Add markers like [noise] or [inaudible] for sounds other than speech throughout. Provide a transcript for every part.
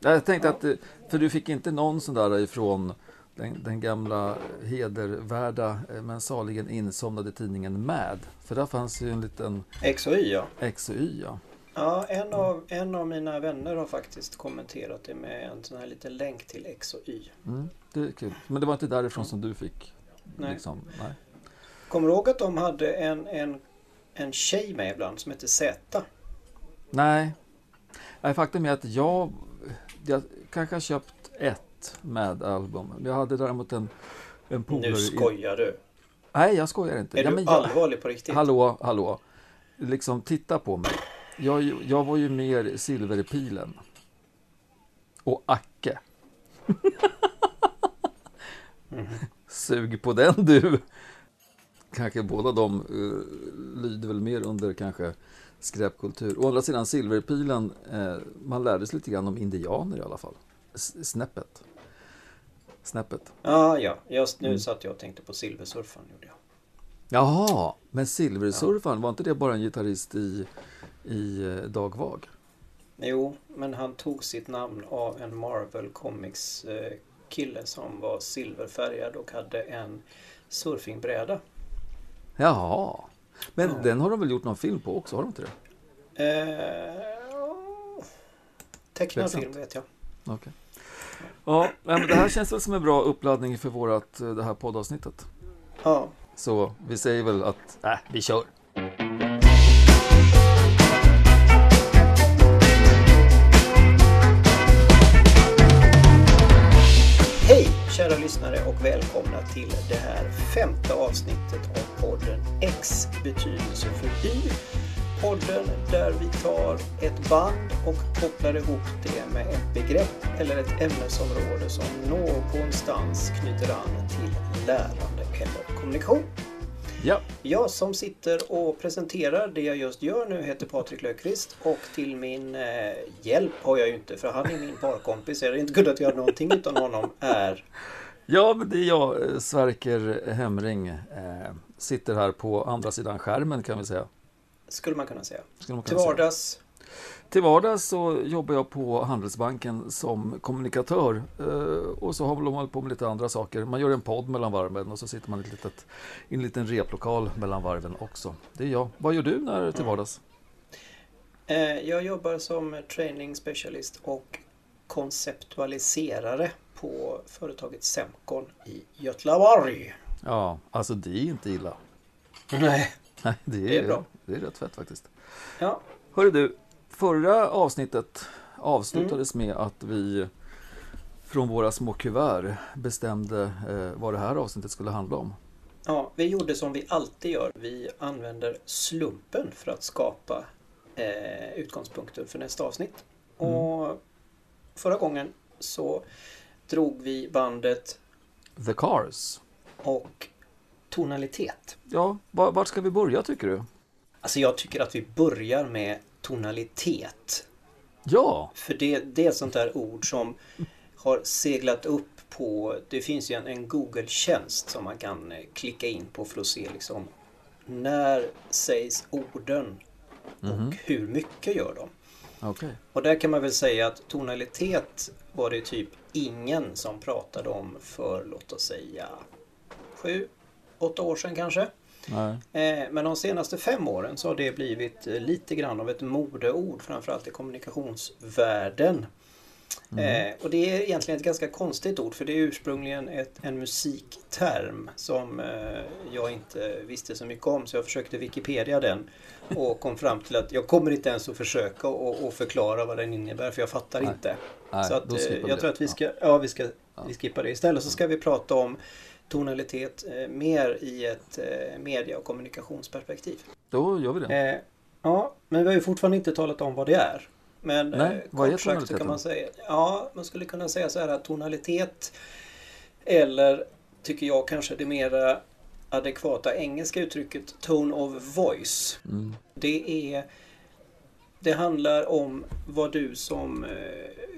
Jag tänkte att, eh, för du fick inte någon sån där ifrån den, den gamla hedervärda eh, men saligen insomnade tidningen Mad. För där fanns ju en liten X och Y ja. X och Y. Ja. Ja, en av, en av mina vänner har faktiskt kommenterat det med en sån här liten länk till X och Y. Mm, det är kul. Men det var inte därifrån som du fick? Nej. Liksom, nej. Kommer du ihåg att de hade en, en, en tjej med ibland som hette Z? nej. Nej, faktum är att jag, jag kanske har köpt ett med album. Jag hade däremot en, en polare... Nu skojar du. Nej, jag skojar inte. Är Ja, du jag, allvarlig på riktigt? Hallå, hallå. Liksom, titta på mig. Jag, jag var ju mer Silverpilen. Och Acke. Sug på den du. Kanske båda de eh, lyder väl mer under kanske skräpkultur. Å andra sidan Silverpilen, eh, man lärde sig lite grann om indianer i alla fall. S- snäppet. Snäppet. Ja, ja. Just nu Mm. satt jag och tänkte på Silversurfaren. Gjorde jag. Jaha, men Silversurfaren, var inte det bara en gitarrist i, i eh, Dag Vag? Jo, men han tog sitt namn av en Marvel Comics eh, kille som var silverfärgad och hade en surfingbräda. Jaha. Men Ja. den har de väl gjort någon film på också, har de inte det? Eh, tecknad film vet jag. Okej. Ja, men det här känns väl som en bra uppladdning för vårat, eh, det här poddavsnittet. Ja, Så vi säger väl att, äh, vi kör. Kära lyssnare och välkomna till det här femte avsnittet av podden X betydelse för Y. Podden där vi tar ett band och kopplar ihop det med ett begrepp eller ett ämnesområde som någonstans knyter an till lärande eller kommunikation. Ja, Jag som sitter och presenterar det jag just gör nu heter Patrik Löfqvist och till min eh, hjälp har jag ju inte för han är min parkompis. Jag hade inte kunnat göra någonting utan honom är ja men det är jag, eh, Sverker Hemring. Eh, sitter här på andra sidan skärmen kan vi säga. Skulle man kunna säga. Skulle man Till kunna säga. vardags. Till vardags så jobbar jag på Handelsbanken som kommunikatör eh, och så har man hållit på med lite andra saker. Man gör en podd mellan varven och så sitter man i, ett litet, i en liten replokal mellan varven också. Det är jag. Vad gör du när till vardags? Eh, jag jobbar som training specialist och konceptualiserare på företaget Semcon i Götlaborg. Ja, alltså det är inte illa. Nej. Nej, det är, Det är bra. Det är rätt fett faktiskt. Ja, Hörru du, förra avsnittet avslutades med att vi från våra små kuvert bestämde eh, vad det här avsnittet skulle handla om. ja, vi gjorde som vi alltid gör. Vi använder slumpen för att skapa eh, utgångspunkter för nästa avsnitt. Mm. Och förra gången så drog vi bandet The Cars. och tonalitet. Ja, var, vart ska vi börja tycker du? Alltså jag tycker att vi börjar med tonalitet. Ja, För det, det är ett sånt där ord som har seglat upp på... Det finns ju en, en Google-tjänst som man kan eh, klicka in på för att se liksom när sägs orden och Mhm. hur mycket gör de? okej. Och där kan man väl säga att tonalitet var det typ ingen som pratade om för låt oss säga sju, åtta år sedan kanske. Nej. Eh, Men de senaste fem åren så har det blivit eh, lite grann av ett modeord, framförallt i kommunikationsvärlden. Eh, och det är egentligen ett ganska konstigt ord för det är ursprungligen ett, en musikterm som jag inte visste så mycket om så jag försökte Wikipedia den och kom fram till att jag kommer inte ens att försöka och, och förklara vad den innebär för jag fattar Nej. inte. Nej, så att, eh, jag det. tror att vi Ja. ska, ja, vi ska Ja. vi skippar det. Istället så ska vi prata om tonalitet eh, mer i ett eh, media och kommunikationsperspektiv. Då gör vi det. Eh, ja, men vi har ju fortfarande inte talat om vad det är. Men Nej, eh, vad är tonaliteten? kan man säga, ja, man skulle kunna säga så här att tonalitet eller tycker jag kanske det mera adekvata engelska uttrycket tone of voice. Mm. Det är det handlar om vad du som eh,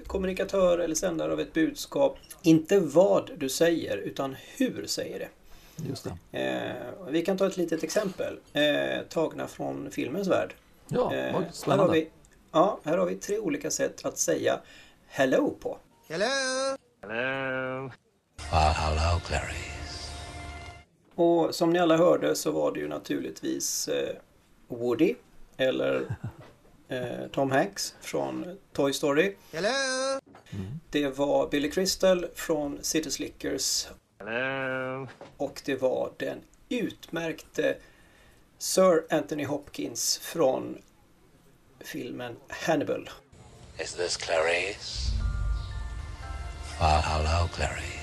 kommunikatör eller sändare av ett budskap, inte vad du säger utan hur säger det. Just det. Eh, vi kan ta ett litet exempel eh, tagna från filmens värld. Ja, Eh, här har vi, ja, här har vi tre olika sätt att säga Hello på. Hello? Hello? Well, hello, Clarice. Och som ni alla hörde så var det ju naturligtvis eh, Woody eller [laughs] eh, Tom Hanks från Toy Story. Hello? Det var Billy Crystal från City Slickers Hello? och det var den utmärkte Sir Anthony Hopkins från filmen Hannibal. Is this Clarice? Well, hello, Clarice.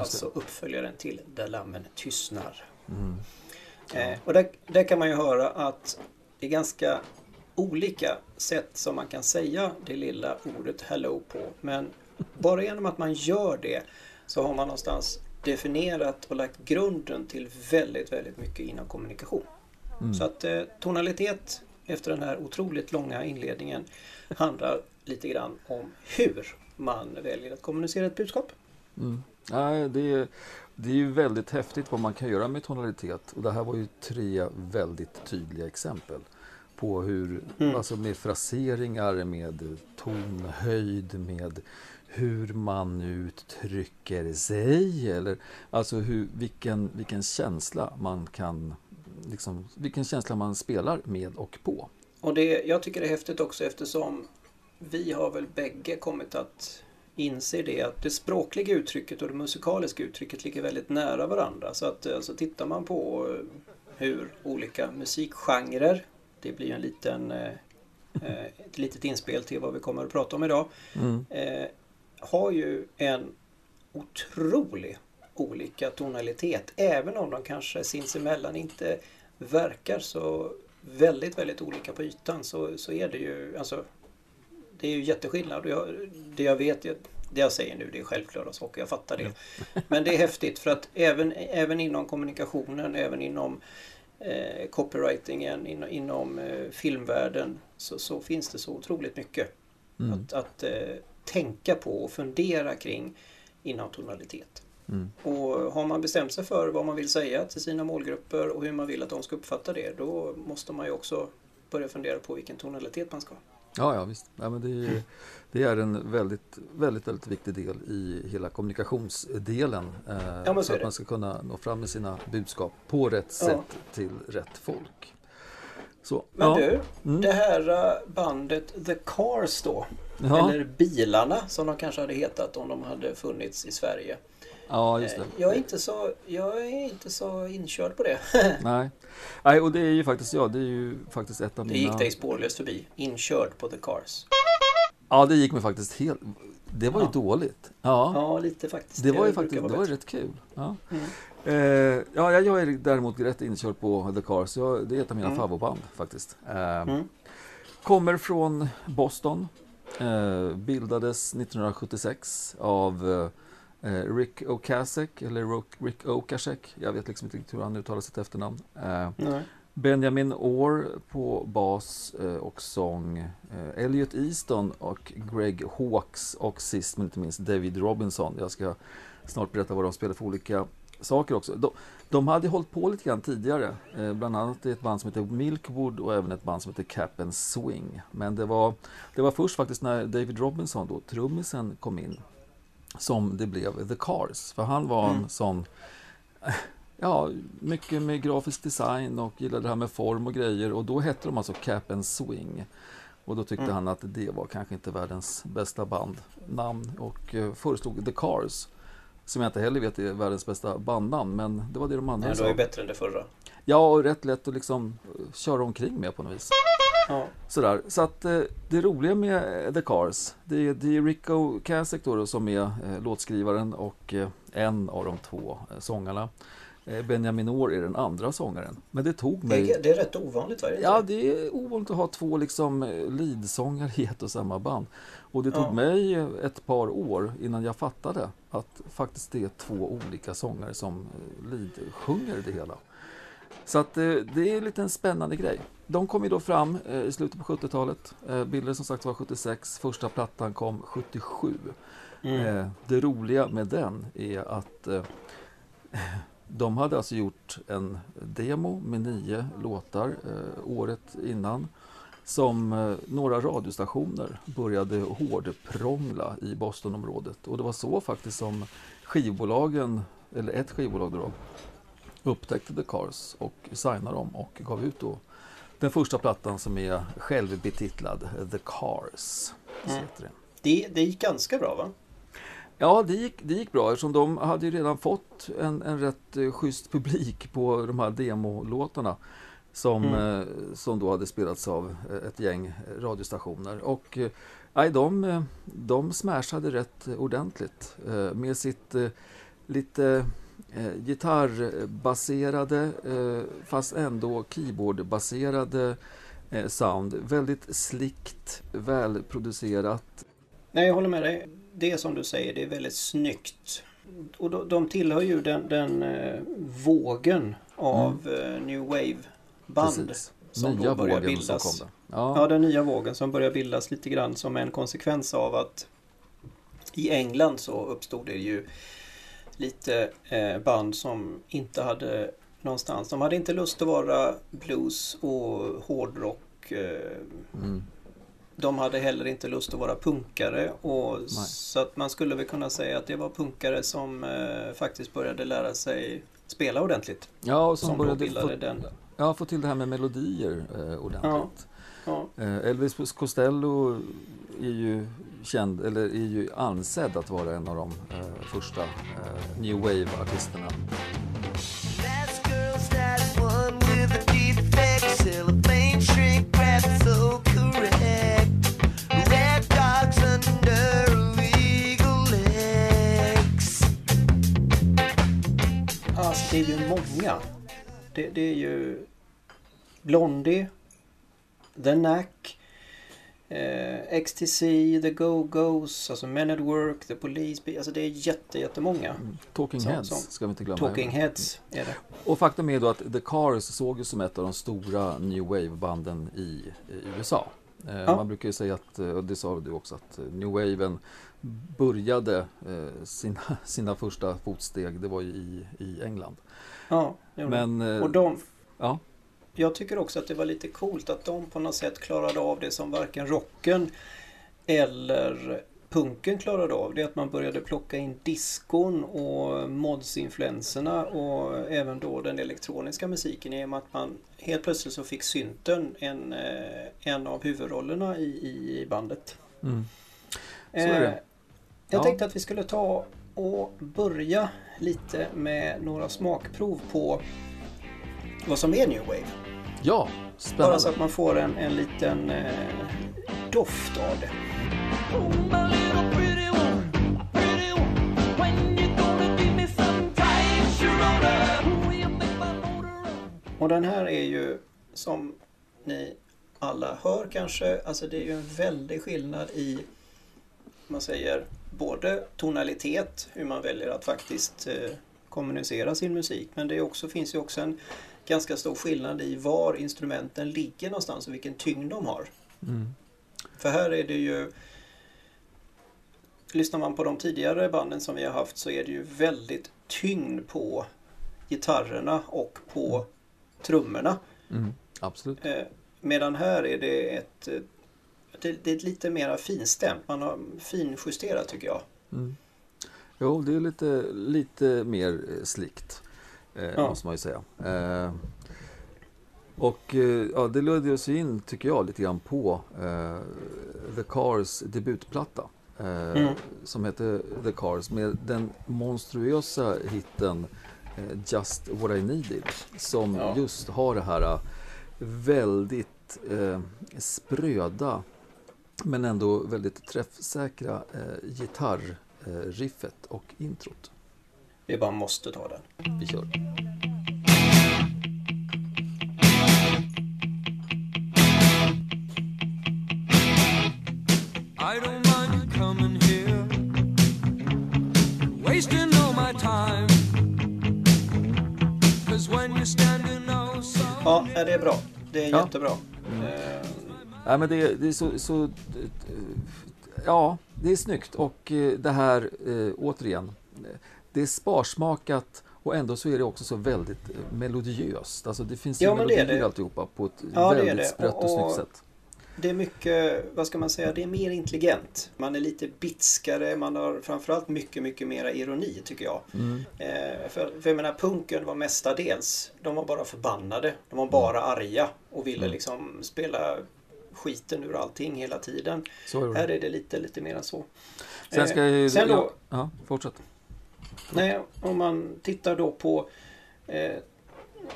Alltså uppföljaren till Där lammen tystnar. Mm. Eh, och där, där kan man ju höra att det är ganska olika sätt som man kan säga det lilla ordet hello på. Men bara genom att man gör det så har man någonstans definierat och lagt grunden till väldigt, väldigt mycket inom kommunikation. Mm. Så att eh, tonalitet efter den här otroligt långa inledningen handlar lite grann om hur man väljer att kommunicera ett budskap. Mm. Nej, det, är, det är ju väldigt häftigt vad man kan göra med tonalitet. Och det här var ju tre väldigt tydliga exempel på hur, Mm. alltså med fraseringar, med tonhöjd, med hur man uttrycker sig. Eller, alltså hur, vilken, vilken känsla man kan, liksom, vilken känsla man spelar med och på. Och det, jag tycker det är häftigt också eftersom vi har väl bägge kommit att inse det att det språkliga uttrycket och det musikaliska uttrycket ligger väldigt nära varandra. Så att alltså, tittar man på eh, hur olika musikgenrer, det blir en liten, eh, eh, ett litet inspel till vad vi kommer att prata om idag, Mm. eh, har ju en otrolig olika tonalitet. Även om de kanske sinsemellan inte verkar så väldigt, väldigt olika på ytan så, så är det ju alltså det är ju jätteskillnad. Jag, det jag vet, det jag säger nu, det är självklara saker, jag fattar det. Men det är häftigt för att även, även inom kommunikationen, även inom eh, copywritingen, inom, inom eh, filmvärlden så, så finns det så otroligt mycket Mm. att, att eh, tänka på och fundera kring inom tonalitet. Mm. Och har man bestämt sig för vad man vill säga till sina målgrupper och hur man vill att de ska uppfatta det, då måste man ju också börja fundera på vilken tonalitet man ska ha. Ja, ja visst. Ja, men det, är, det är en väldigt, väldigt, väldigt viktig del i hela kommunikationsdelen. Eh, Ja, så att man ska kunna nå fram med sina budskap på rätt Ja. sätt till rätt folk. Så, Men ja. du, Mm. det här eh, bandet The Cars då, eller Bilarna som de kanske hade hetat om de hade funnits i Sverige. Ja, just det. Eh, Jag är inte så, jag är inte så inkörd på det. [laughs] Nej. Nej, och det är ju faktiskt, ja, det är ju faktiskt ett av Det mina... gick dig spårlöst förbi. Inkörd på The Cars. Ja, det gick mig faktiskt helt... Det var ju Ja. dåligt. Ja. Ja, lite faktiskt. Det var ju faktiskt, det var ju rätt kul. Ja. Mm. Eh, ja, jag är däremot rätt inkörd på The Cars. Jag, det är ett av mina Mm. favoritband faktiskt. Eh, Mm. Kommer från Boston. Eh, bildades 1976 av eh, Rick Ocasek, eller Rick Okasek. Jag vet liksom inte riktigt hur han uttalar sitt efternamn. Eh, Nej. Benjamin Orr på bas eh, och sång. Eh, Elliot Easton och Greg Hawkes och sist men inte minst David Robinson. Jag ska snart berätta vad de spelar för olika saker också. De, de hade hållit på lite grann tidigare. Eh, bland annat i ett band som heter Milkwood och även ett band som heter Cap and Swing. Men det var, det var först faktiskt när David Robinson, då, trummisen, kom in som det blev The Cars. För han var en Mm. sån Ja, mycket med grafisk design och gillade det här med form och grejer och då hette de alltså Cap and Swing. Och då tyckte Mm. han att det var kanske inte världens bästa bandnamn och eh, föreslog The Cars. Som jag inte heller vet är världens bästa bandnamn, men det var det de andra Nej, det var ju sa. bättre än det förra. Ja, och rätt lätt att liksom eh, köra omkring med på något vis. Ja. Sådär. Så att eh, det roliga med eh, The Cars, det är, det är Rico Kasek då, som är eh, låtskrivaren och en av de två sångarna. Benjamin Orr är den andra sångaren. Men det tog Det, mig... är, det är rätt ovanligt va? Det? Ja, det är ovanligt att ha två liksom leadsångare i ett och samma band. Och det tog Ja. mig ett par år innan jag fattade att faktiskt det är två olika sångare som leadsjunger det hela. Så att eh, det är lite en spännande grej. De kom ju då fram eh, i slutet på 70-talet. Eh, Bilder som sagt var 76, första plattan kom 77. Mm. Det roliga med den är att [laughs] de hade alltså gjort en demo med nio låtar året innan. som några radiostationer började hårdprångla i Bostonområdet. Och det var så faktiskt som skivbolagen, eller ett skivbolag då, upptäckte The Cars och signade dem och gav ut då den första plattan som är självbetitlad The Cars. Mm. det. Det, det gick ganska bra va? Ja, det gick, det gick bra eftersom de hade ju redan fått en, en rätt eh, schysst publik på de här demolåtarna som, Mm. eh, som då hade spelats av eh, ett gäng radiostationer. Och eh, de, eh, de smashade rätt ordentligt eh, med sitt lite eh, gitarrbaserade eh, fast ändå keyboardbaserade eh, sound. Väldigt slickt, välproducerat. Nej, jag håller med dig. Det är som du säger, det är väldigt snyggt. Och de, de tillhör ju den, den eh, vågen av eh, New Wave-band. Mm. Precis. som Nya då börjar vågen bildas. som kom där. Ja. Ja, den nya vågen som börjar bildas lite grann som en konsekvens av att i England så uppstod det ju lite eh, band som inte hade någonstans. De hade inte lust att vara blues och hårdrock. Eh, Mm. de hade heller inte lust att vara punkare. Och Nej. så att man skulle väl kunna säga att det var punkare som eh, faktiskt började lära sig spela ordentligt. Ja, och som, Som började få, den. ja, få till det här med melodier eh, ordentligt. Ja, Eh, Elvis Costello är ju känd, eller är ju ansedd att vara en av de eh, första eh, New Wave-artisterna. Alltså det är ju många. Det, det är ju Blondie, The Knack, eh, XTC, The Go-Go's, alltså Men at Work, The Police. Alltså det är jätte, jättemånga. Talking Som- Heads som ska vi inte glömma. Talking Heads är det. Och faktum är då att The Cars såg ju som ett av de stora New Wave-banden i, i USA. Eh, Ja. Man brukar ju säga att, eh, och det sa du också, att eh, New Waven började eh, sina, [laughs] sina första fotsteg, det var ju i, i England. Ja, det Men, eh, och de, ja, jag tycker också att det var lite coolt att de på något sätt klarade av det som varken rocken eller punken klarade av. Det är att man började plocka in diskon och modsinfluenserna och även då den elektroniska musiken i och med att man helt plötsligt så fick synten en, eh, en av huvudrollerna i, i bandet. mm. Eh, Jag Ja. tänkte att vi skulle ta och börja lite med några smakprov på vad som är New Wave. ja Bara så spännande. att man får en, en liten eh, doft av det. Och den här är ju som ni alla hör kanske, alltså det är ju en väldig skillnad i man säger både tonalitet, hur man väljer att faktiskt eh, kommunicera sin musik, men det är också, finns ju också en ganska stor skillnad i var instrumenten ligger någonstans och vilken tyngd de har. Mm. För här är det ju Lyssnar man på de tidigare banden som vi har haft så är det ju väldigt tyngd på gitarrerna och på trummorna. Mm. Absolut. Eh, medan här är det ett eh, det, är lite mera finstämt. Man har finjusterat tycker jag. Mm. Jo, det är lite, lite mer eh, slickt. Eh, Ja. Måste man ju säga. Eh, och eh, ja, det ledde oss in, tycker jag, lite grann på eh, The Cars debutplatta. Eh, Mm. Som heter The Cars med den monstruösa hitten eh, Just What I Needed. Som Ja. just har det här väldigt spröda men ändå väldigt träffsäkra gitarriffet och introt. Vi bara måste ta den. Vi kör. I don't mind coming here, wasting all my time. Cause when you're standing oh so Ja, det är bra. Det är Ja. jättebra. Eh, Nej, men det, det är så, så... Ja, det är snyggt och eh, det här, eh, återigen, det är sparsmakat och ändå så är det också så väldigt eh, melodiöst. Alltså det finns ju Ja, men det melodier det. alltihopa på ett Ja, väldigt det. sprött och, Och- snyggt sätt. Det är mycket, vad ska man säga, det är mer intelligent. Man är lite bitskare, man har framförallt mycket, mycket mera ironi tycker jag. Eh, för, för jag menar, punken var mestadels, de var bara förbannade. De var bara arga och ville liksom spela skiten ur allting hela tiden. Är. Här är det lite, lite mer än så. Sen ska jag, Eh, sen då- ja, fortsätt. Nej, om man tittar då på eh,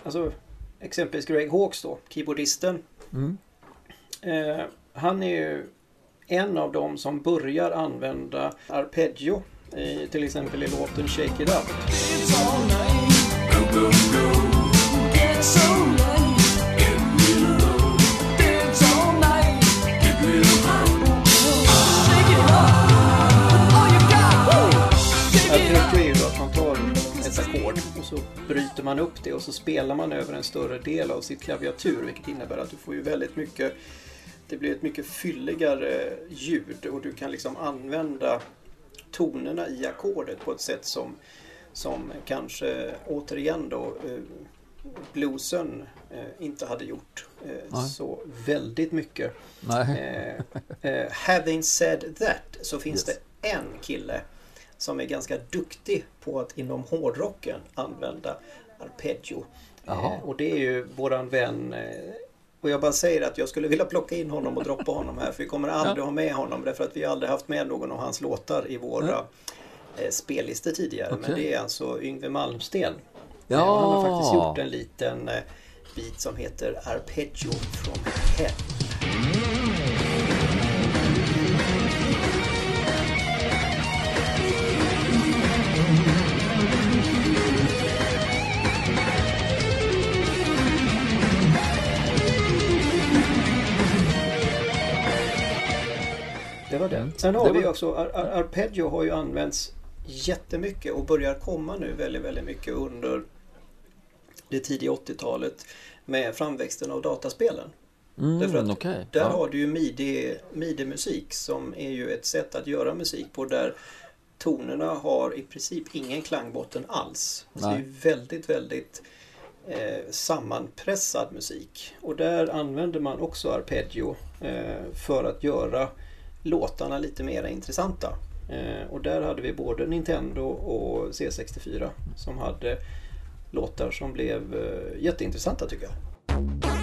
alltså, exempelvis Greg Hawkes då, keyboardisten. Mm. Eh, han är ju en av dem som börjar använda arpeggio. I, till exempel i låten Shake It Up. Så bryter man upp det och så spelar man över en större del av sitt klaviatur vilket innebär att du får ju väldigt mycket det blir ett mycket fylligare ljud och du kan liksom använda tonerna i ackordet på ett sätt som, som kanske återigen då eh, bluesen eh, inte hade gjort eh, Nej. så väldigt mycket. Nej. Eh, eh, having said that så finns Yes. det en kille som är ganska duktig på att inom hårdrocken använda arpeggio. Eh, och det är ju våran vän eh, och jag bara säger att jag skulle vilja plocka in honom och droppa honom här för vi kommer aldrig Ja. ha med honom därför att vi aldrig haft med någon av hans låtar i våra Ja. eh, spellistor tidigare. Men Okej. det är alltså Yngwie Malmsten. Ja. Eh, Han har faktiskt gjort en liten bit som heter Arpeggio from Hell. Var det. Sen har Mm. Det vi var- också, ar- ar- arpeggio har ju använts jättemycket och börjar komma nu väldigt, väldigt mycket under det tidiga 80-talet med framväxten av dataspelen. Därför Mm, att okej. Där Ja. har du ju midi, midi-musik som är ju ett sätt att göra musik på där tonerna har i princip ingen klangbotten alls. Så det är väldigt, väldigt eh, sammanpressad musik. Och där använder man också arpeggio eh, för att göra låtarna lite mer intressanta. Eh, och där hade vi både Nintendo och C64 som hade låtar som blev eh, jätteintressanta tycker jag.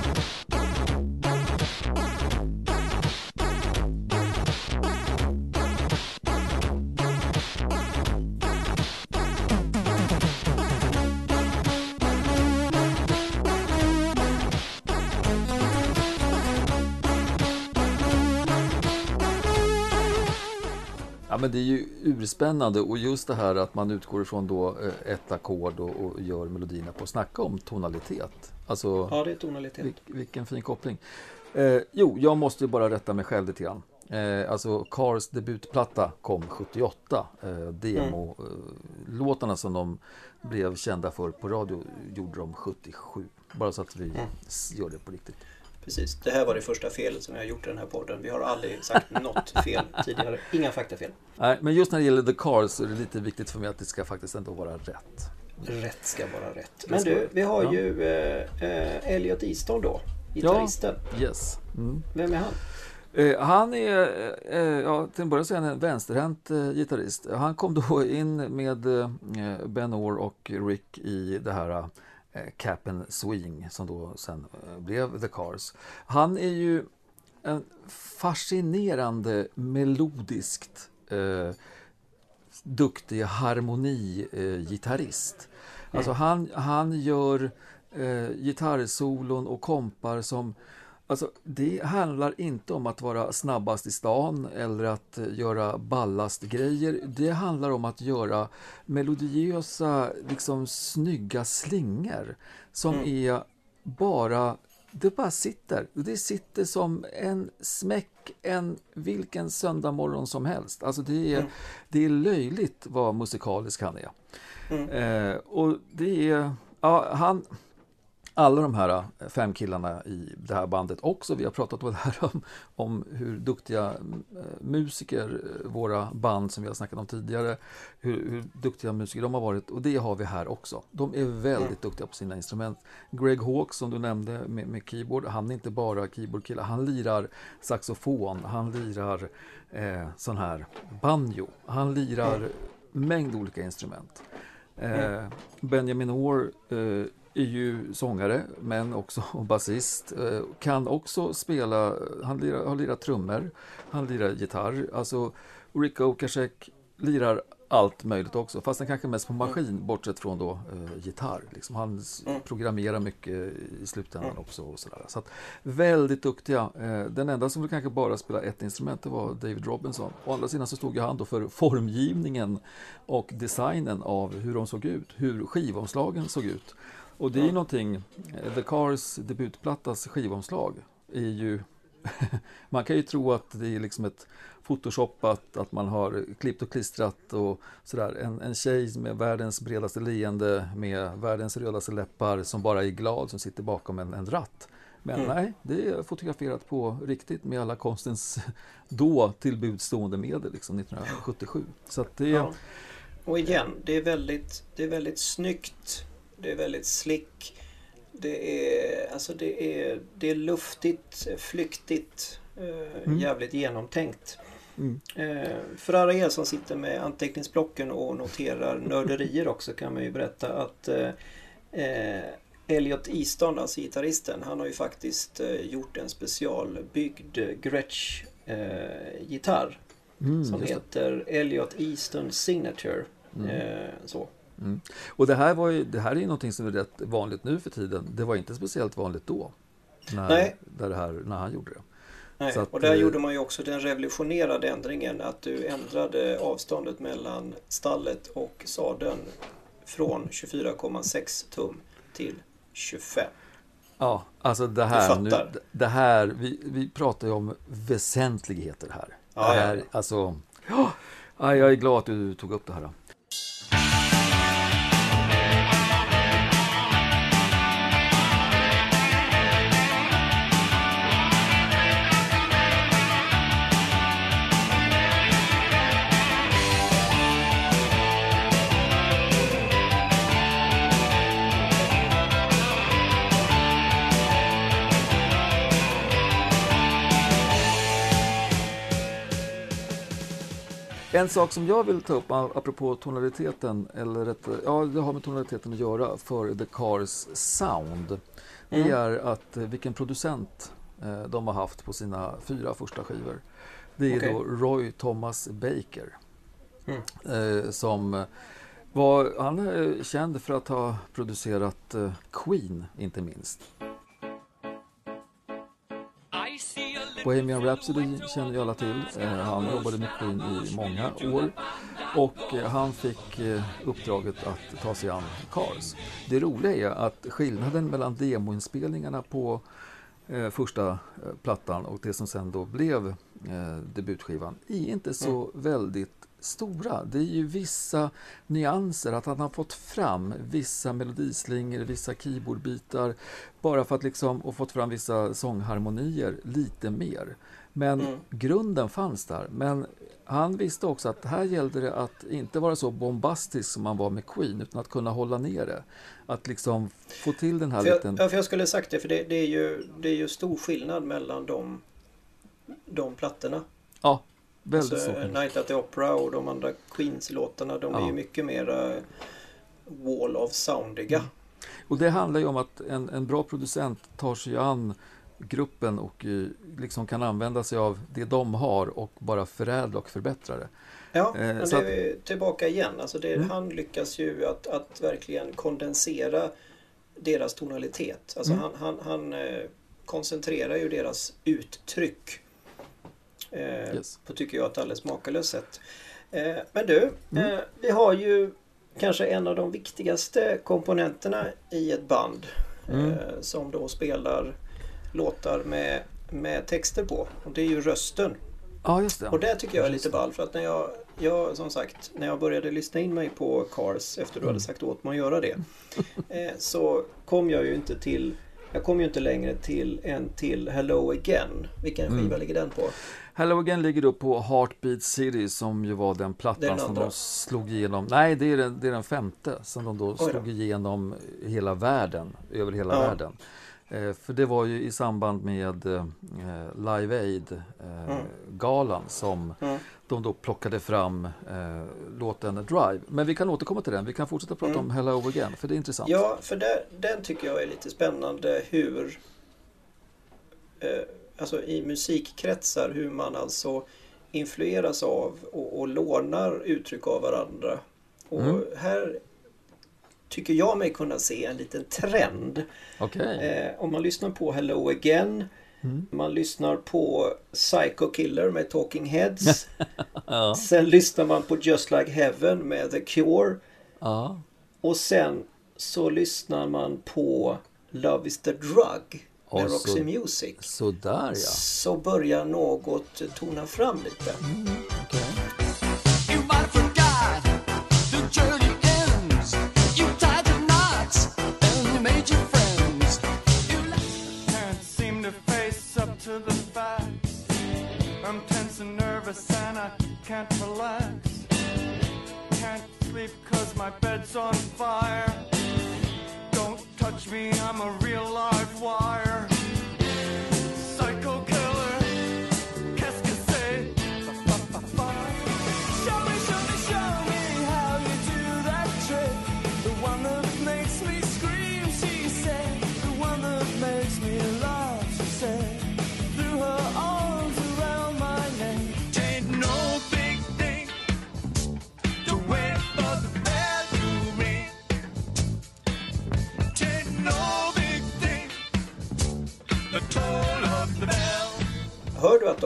Men det är ju urspännande och just det här att man utgår ifrån då eh, ett ackord och, och gör melodierna på. Snacka om tonalitet. Alltså, Ja, det är tonalitet. vilk, vilken fin koppling. Eh, jo, jag måste ju bara rätta mig själv lite grann. Eh, alltså Cars debutplatta kom 78. Eh, Demo-låtarna som de blev kända för på radio gjorde de 77. Bara så att vi s- gör det på riktigt. Precis, det här var det första felet som jag har gjort i den här podden. Vi har aldrig sagt [laughs] något fel tidigare. Inga faktafel. Nej, men just när det gäller The Cars så är det lite viktigt för mig att det ska faktiskt ändå vara rätt. Rätt ska vara rätt. Men du, vi har ja. ju eh, eh, Elliot Easton då. Gitarristen. Yes. Mm. Vem är han? Eh, han är, eh, ja, till en början så är han en vänsterhänt eh, gitarrist. Han kom då in med Ben Orr och Rick i det här Cap and Swing som då sen eh, blev The Cars. Han är ju en fascinerande melodiskt eh, duktig harmonigitarrist. Alltså han, han gör eh, gitarrsolon och kompar som Alltså, det handlar inte om att vara snabbast i stan eller att göra ballast grejer. Det handlar om att göra melodiösa, liksom snygga slingor som är bara det bara sitter. Det sitter som en smäck en vilken söndag morgon som helst. Alltså det är, det är löjligt vad musikalisk han är. Eh, och det är, ja, han, alla de här eh, fem killarna i det här bandet också. Vi har pratat om, det här, om, om hur duktiga eh, musiker eh, våra band som vi har snackat om tidigare, hur, hur duktiga musiker de har varit och det har vi här också. De är väldigt duktiga på sina instrument. Greg Hawkes som du nämnde med, med keyboard, han är inte bara keyboardkille, han lirar saxofon, han lirar eh, sån här banjo, han lirar mängd olika instrument. Eh, Benjamin Orr eh, är ju sångare men också [laughs] basist. Eh, kan också spela, han lirar, har lirat trummor, han lirar gitarr. Alltså Rick Okasek lirar allt möjligt också, fast han kanske mest på maskin bortsett från då eh, gitarr. Liksom. Han s- programmerar mycket i slutändan också. Och sådär. Så att, väldigt duktiga. Eh, den enda som kanske bara spelade ett instrument det var David Robinson. Å andra sidan så stod ju han då för formgivningen och designen av hur de såg ut, hur skivomslagen såg ut. Och det är ju någonting, eh, The Cars debutplattas skivomslag är ju [laughs] man kan ju tro att det är liksom ett photoshoppat, att man har klippt och klistrat och sådär. En, en tjej med världens bredaste leende, med världens rödaste läppar som bara är glad, som sitter bakom en, en ratt. Men nej, det är fotograferat på riktigt med alla konstens [laughs] då tillbudstående medel, liksom 1977. Så det, Ja. Och igen, det är väldigt, det är väldigt snyggt. Det är väldigt slick. Det är, alltså det är, det är luftigt, flyktigt, eh, jävligt genomtänkt. Mm. Eh, för alla er som sitter med anteckningsblocken och noterar nörderier också kan man ju berätta att eh, eh, Elliot Easton, alltså gitarristen, han har ju faktiskt eh, gjort en specialbyggd Gretsch-gitarr mm, som heter Elliot Easton Signature. Mm. Eh, så. Mm. Och det här, var ju, det här är ju någonting som är rätt vanligt nu för tiden. Det var inte speciellt vanligt då. När, Nej. Där det här, när han gjorde det. Nej, att, och där eh, gjorde man ju också den revolutionerade ändringen att du ändrade avståndet mellan stallet och sadeln från 24,6 tum till 25. Ja, alltså det här, nu, det här vi, vi pratar ju om väsentligheter här. Ja, det här ja. Alltså, ja, jag är glad att du tog upp det här. En sak som jag vill ta upp apropå tonaliteten, eller rätt, ja det har med tonaliteten att göra för The Cars sound. Det Mm. är att eh, vilken producent eh, de har haft på sina fyra första skivor. Det är Okej. då Roy Thomas Baker. Mm. Eh, som var, han är känd för att ha producerat eh, Queen, inte minst. Bohemian Rhapsody känner ju alla till. Eh, han jobbade med Queen i många år. Och eh, han fick eh, uppdraget att ta sig an Cars. Det roliga är att skillnaden mellan demoinspelningarna på första plattan och det som sen då blev debutskivan är inte så väldigt stora. Det är ju vissa nyanser, att han har fått fram vissa melodislingor, vissa keyboardbitar bara för att liksom, och fått fram vissa sångharmonier lite mer. Men Mm. grunden fanns där. Men han visste också att här gällde det att inte vara så bombastisk som man var med Queen, utan att kunna hålla ner det. Att liksom få till den här För jag, liten... ja, för jag skulle sagt det, för det, det, är ju, det är ju stor skillnad mellan de, de plattorna. Ja, väldigt Alltså, så. Night at the Opera och de andra Queens-låtarna, de är Ja. ju mycket mer wall of soundiga. Mm. Och det handlar ju om att en, en bra producent tar sig an gruppen och eh, liksom kan använda sig av det de har och bara förädla och förbättra det. Ja, Eh, men det att- är tillbaka igen. Alltså det, Mm. Han lyckas ju att, att verkligen kondensera deras tonalitet. Alltså Mm. han, han, han eh, koncentrerar ju deras uttryck. Eh, Yes. På tycker jag ett alldeles makalöst sätt. Eh, men du, Mm. eh, vi har ju kanske en av de viktigaste komponenterna i ett band. Mm. Eh, som då spelar låtar med, med texter på. Och det är ju rösten. Ja, just det. Och det tycker jag är lite ball för att när jag, jag som sagt, när jag började lyssna in mig på Cars efter du hade sagt åt mig att göra det. [laughs] Eh, så kom jag ju inte till, jag kom ju inte längre till en till Hello Again. Vilken Mm. skiva ligger den på? Hello Again ligger då på Heartbeat City som ju var den Det plattan som de slog igenom. Nej, det är den, det är den femte som de då Oj då. slog igenom hela världen, över hela Ja. världen. Eh, för det var ju i samband med eh, Live Aid-galan som Mm. de då plockade fram eh, låten Drive. Men vi kan återkomma till den. Vi kan fortsätta prata Mm. om Hello Again, för det är intressant. Ja, för där, den tycker jag är lite spännande hur eh, Alltså i musikkretsar hur man alltså influeras av och, och lånar uttryck av varandra. Och Mm. här tycker jag mig kunna se en liten trend. Okej. Eh, om man lyssnar på Hello Again Mm. man lyssnar på Psycho Killer med Talking Heads. [laughs] Ja. Sen lyssnar man på Just Like Heaven med The Cure. ja. Och sen så lyssnar man på Love is the Drug med Och så- Roxy Music. Sådär ja. Så börjar något tona fram lite. And I can't relax. Can't sleep cause my bed's on fire. Don't touch me, I'm a real live wire.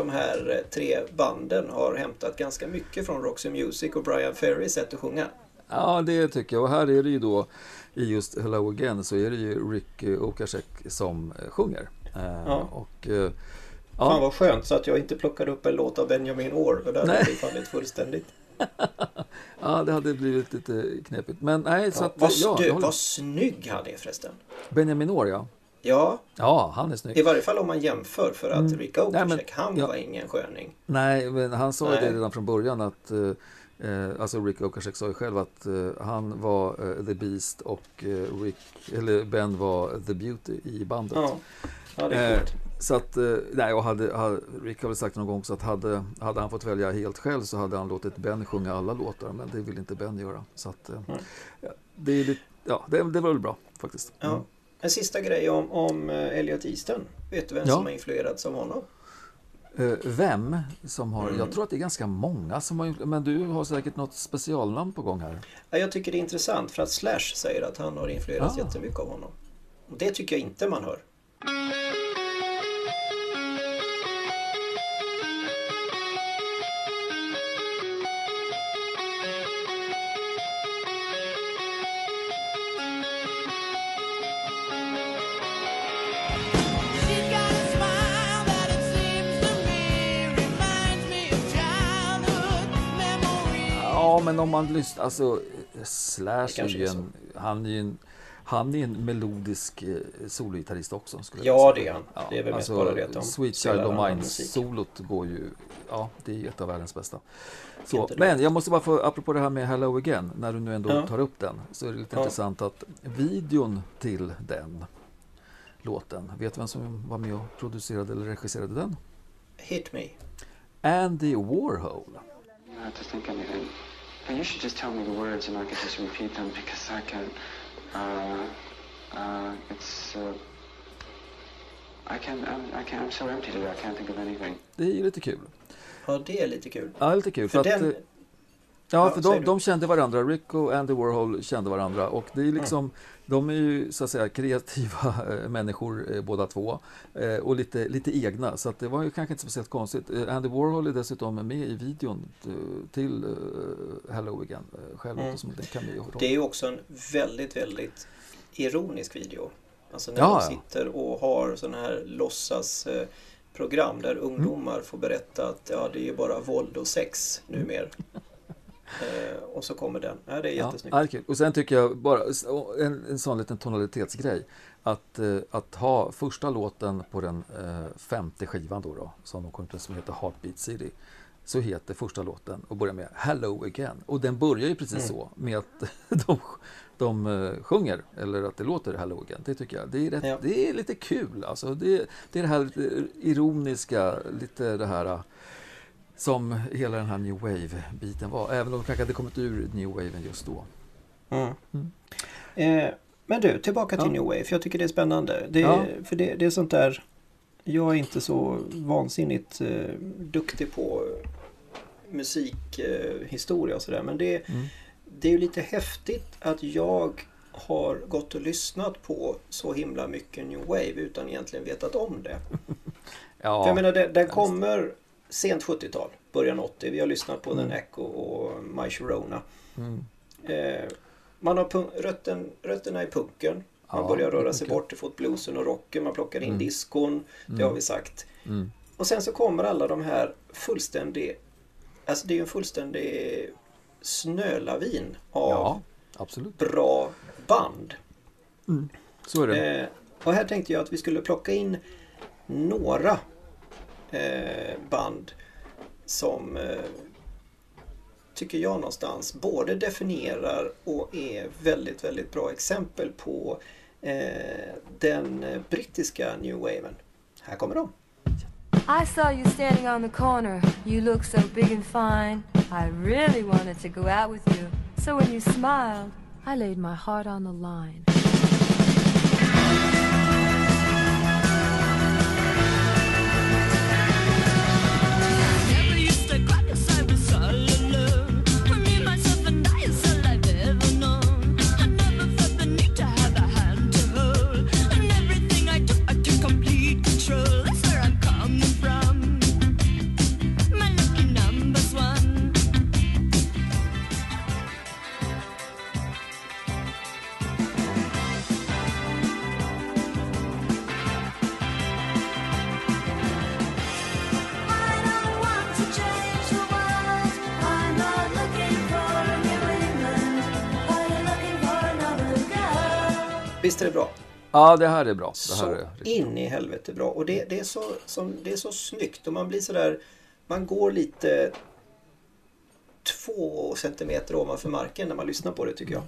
De här eh, tre banden har hämtat ganska mycket från Roxy Music och Brian Ferry sätt att sjunga? Ja, det tycker jag. Och här är det ju då i just Hello Again så är det ju Rick Okasek som eh, sjunger. Eh, Ja. Och eh, Fan ja, vad skönt så att jag inte plockade upp en låt av Benjamin Orr. För Nej. hade det fallit fullständigt. [laughs] ja, det hade blivit lite knepigt. Men nej, så Ja, att, vad, ja, du, vad snygg han är förresten. Benjamin Orr, ja. Ja, Ja, han är i snygg. varje fall om man jämför för att Mm. Rick Nej, men- han ja. var ingen sköning. Nej, men han sa ju Nej. det redan från början att eh, eh, Alltså Rick Okasek sa ju själv att eh, han var eh, The Beast och eh, Rick, eller Ben var The Beauty i bandet. Ja, ja Eh, så att, eh, nej, och hade, hade, Rick har väl sagt någon gång så att hade, hade han fått välja helt själv så hade han låtit Ben sjunga alla låtar, men det vill inte Ben göra. Så att, Mm. det, är lite, ja, det, det var väl bra faktiskt. Ja. Mm. En sista grej om, om eh, Elliot Easton. Vet du vem Ja. som har influerats av honom? Eh, vem som har, Mm. jag tror att det är ganska många som har, men du har säkert något specialnamn på gång här. Ja, jag tycker det är intressant för att Slash säger att han har influerats Ah. jättemycket av honom. Och det tycker jag inte man hör. Men om man lyssnar, alltså Slash är ju en, han är ju en, han är en melodisk eh, sologitarrist också. Skulle Ja, jag det är han. Det är väl mest alltså, bara det att de Sweet Child of annan Mine, musik. solot går ju, ja, det är ju ett av världens bästa. Så, men jag måste bara få, apropå det här med Hello Again, när du nu ändå Ja. tar upp den, så är det lite Ja. intressant att videon till den låten, vet du vem som var med och producerade eller regisserade den? Hit me. Andy Warhol. You should just tell me the words and I can just repeat them because I can't. Uh, uh, it's. Uh, I can't. I'm, I can't. I'm so empty today. I can't think of anything. Det är ju lite kul. Ja, det är lite kul. Ja, lite kul. För För att, den... eh, Ja, Ja, för säger de, de kände varandra. Rick och Andy Warhol kände varandra. Och det är liksom, de är ju så att säga kreativa eh, människor eh, båda två. Eh, och lite, lite egna. Så att det var ju kanske inte speciellt konstigt. Andy Warhol är dessutom med i videon till Hello Again. Själv Mm. som en cameo. Det är ju också en väldigt, väldigt ironisk video. Alltså när Ja, de sitter och har sådana här låtsas eh, program där ungdomar får berätta att ja, det är ju bara våld och sex numera. [laughs] Eh, och så kommer den. Ja, det är jättesnyggt. ja, är. Och sen tycker jag bara en, en sån liten tonalitetsgrej. Att, eh, att ha första låten på den eh, femte skivan då, då som de kom med, som heter Heartbeat City. Så heter första låten och börjar med Hello Again. Och den börjar ju precis Mm. så med att [laughs] de, de sjunger, eller att det låter Hello Again. Det tycker jag. Det är, rätt, Ja. det är lite kul alltså. Det, det är det här ironiska, lite det här som hela den här New Wave-biten var. Även om de kanske hade kommit ur New Waven just då. Mm. Mm. Eh, men du, tillbaka till Ja. New Wave. Jag tycker det är spännande. Det, Ja. För det, det är sånt där... Jag är inte så vansinnigt eh, duktig på musikhistoria eh, och sådär. Men det, Mm. det är ju lite häftigt att jag har gått och lyssnat på så himla mycket New Wave utan egentligen vetat om det. [laughs] Ja, För jag menar, den, den kommer sent 70-tal, början 80. Vi har lyssnat på Mm. den Echo och My Sharona. Mm. Eh, man har rötten, rötterna i punken. Man Ja, börjar röra sig bort ifrån bluesen och rocken. Man plockar in Mm. diskon. Det Mm. har vi sagt. Mm. Och sen så kommer alla de här fullständig... Alltså det är ju en fullständig snölavin av Ja, absolut. bra band. Så är det. Eh, och här tänkte jag att vi skulle plocka in några Eh, band som eh, tycker jag någonstans både definierar och är väldigt, väldigt bra exempel på eh, den brittiska New Waven. Här kommer de. I saw you standing on the corner. You look so big and fine. I really wanted to go out with you. So when you smiled, I laid my heart on the line. Ja, det här är bra. Det här Så är riktigt in i helvete bra. Och det, det, är så, som, det är så snyggt och man blir sådär... Man går lite två centimeter ovanför marken när man lyssnar på det tycker jag.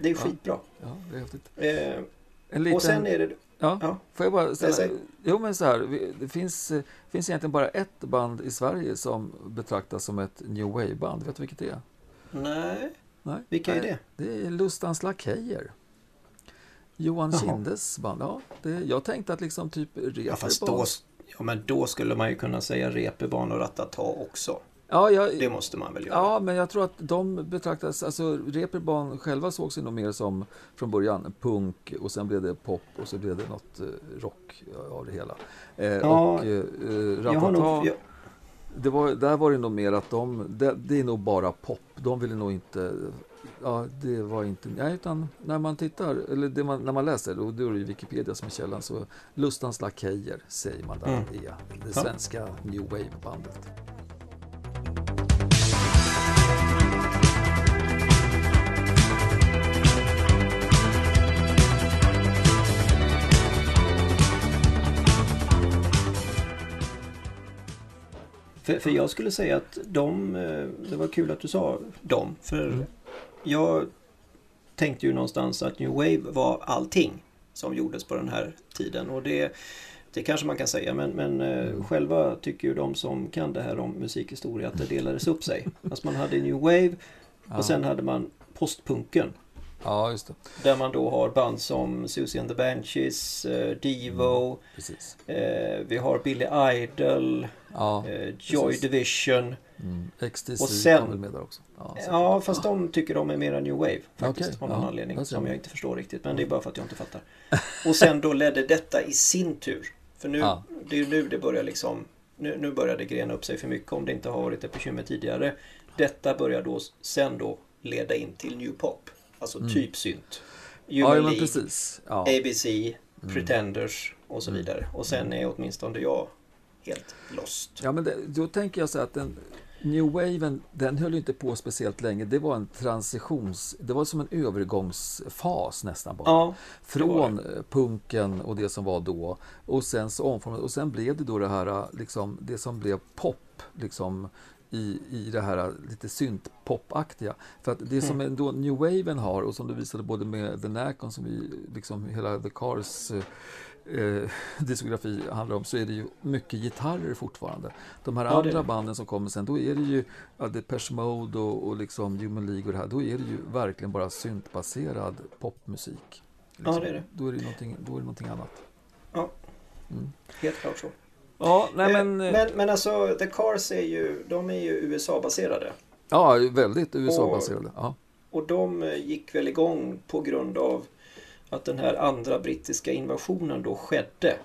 Det är skitbra. Ja, det är häftigt. Eh, En liten... Och sen är det... Ja, Ja. får jag bara ställa... Jo, men så här. Det finns, eh, finns egentligen bara ett band i Sverige som betraktas som ett New Wave-band. Vet du vilket det är? Nej, Nej. vilka är det? Det är Lustans Lakejer. Johan Jaha. Kindes band. Ja, det, jag tänkte att liksom typ Ja, fast Reeperbahn- då, ja, men då skulle man ju kunna säga Reeperbahn och Ratata också. Ja, jag, Det måste man väl göra? Ja, men jag tror att de betraktas, alltså Reeperbahn själva såg sig nog mer som från början punk och sen blev det pop och så blev det något eh, rock av det hela. Eh, Ja, och eh, har Ratata, nog, jag, det var, där var det nog mer att de, det, det är nog bara pop. De ville nog inte, ja det var inte, nej utan när man tittar, eller man, när man läser, och då är det Wikipedia som är källan, så Lustans Lakejer säger man där Mm. är det Ja. svenska New Wave-bandet. för, för jag skulle säga att de, eh, det var kul att du sa dem. För Mm. Jag tänkte ju någonstans att New Wave var allting som gjordes på den här tiden. Och det, det kanske man kan säga, men, men eh, Mm. själva tycker ju de som kan det här om musikhistoria att det delades upp sig. [laughs] Alltså man hade New Wave Ja. och sen hade man postpunken. Ja, just det. Där man då har band som Susie and the Banshees, eh, Devo, Precis. eh, vi har Billy Idol, Ja, eh, Joy precis. Division. Mm. XTC Och sen- kom väl med där också? Ja, Ja, fast de tycker de är mera New Wave faktiskt. Okej, Av någon ja, anledning som jag inte förstår riktigt. Men det är bara för att jag inte fattar. [laughs] Och sen då ledde detta i sin tur. För nu, Ja. det är nu det börjar liksom Nu, nu börjar det grena upp sig för mycket om det inte har varit ett bekymmer tidigare. Detta börjar då sen då leda in till New Pop. Alltså Mm. typ synt. ja, Human men League, precis. Ja. ABC, Pretenders och så Mm. vidare. Och sen är åtminstone jag helt lost. Ja, men det, då tänker jag så att den New Waven, den höll ju inte på speciellt länge. Det var en transitions... Det var som en övergångsfas nästan bara. Ja, Från eh, punken och det som var då. Och sen så omformade Och sen blev det då det här, eh, liksom, det som blev pop, liksom i, i det här lite synt-pop-aktiga. För att det som ändå New Waven har och som du visade både med The Nacon som vi, liksom hela The Cars eh, [laughs] diskografi handlar om så är det ju mycket gitarrer fortfarande. De här Ja, andra banden som kommer sen, då är det ju ja, Depeche Mode och, och liksom Human League och det här, då är det ju verkligen bara syntbaserad popmusik. Liksom. Ja, det är det. Då är det någonting, då är det någonting annat. Helt klart så. Ja, nej Eh, men, eh, men, men alltså The Cars är ju, de är ju USA-baserade. ja, väldigt USA-baserade. Ja. Och de eh, gick väl igång på grund av att den här andra brittiska invasionen då skedde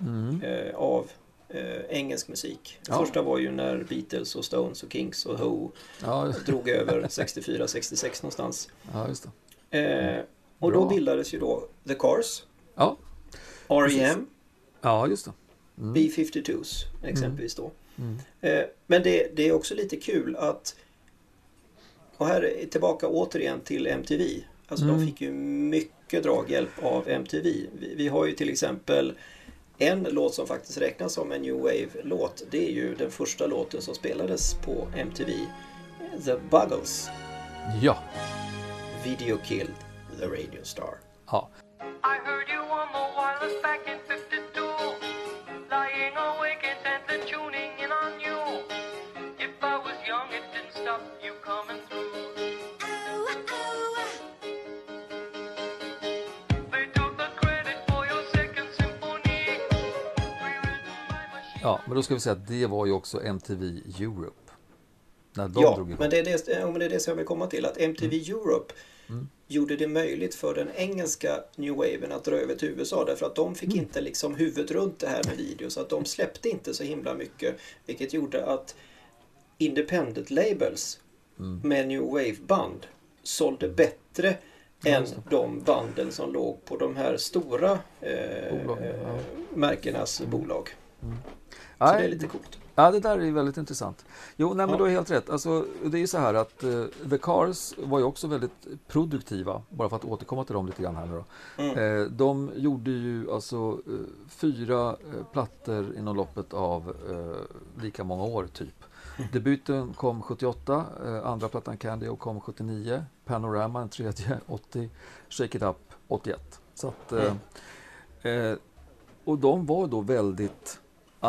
Mm. eh, av eh, engelsk musik. Ja. Första var ju när Beatles och Stones och Kings och Who Ja, drog över [laughs] 64-66 någonstans. ja, just. Eh, och Bra. då bildades ju då The Cars, Ja, R.E.M., ja just det. Mm. B-52s exempelvis då. Mm. Eh, men det, det är också lite kul att och här är tillbaka återigen till MTV. Alltså de Mm. fick ju mycket draghjälp av MTV. Vi, vi har ju till exempel en låt som faktiskt räknas som en New Wave-låt. Det är ju den första låten som spelades på MTV. The Buggles. Ja, Video Killed the Radio Star. ja. I heard you on the wireless back in ja, men då ska vi säga att det var ju också MTV Europe. När de Ja, drog igång. men det, är det, ja, men det är det som jag vill komma till. Att MTV Europe Mm. gjorde det möjligt för den engelska New Waven att dra över till USA. Därför att de fick Mm. inte liksom huvudet runt det här med video. Så att de släppte inte så himla mycket. Vilket gjorde att independent labels Mm. med New Wave-band sålde bättre än de banden som låg på de här stora eh, ja. eh, märkenas bolag. Så det är lite coolt. Ja, det där är väldigt intressant. Jo, nej, men Ja. du har helt rätt. Alltså, det är ju så här att eh, The Cars var ju också väldigt produktiva, bara för att återkomma till dem lite grann här nu då. Mm. Eh, de gjorde ju alltså eh, fyra eh, plattor inom loppet av eh, lika många år, typ. Debuten kom 78, eh, andra plattan Candy kom 79, Panorama, en tredje, 80, Shake It Up, 81. Så att, eh, eh, och de var då väldigt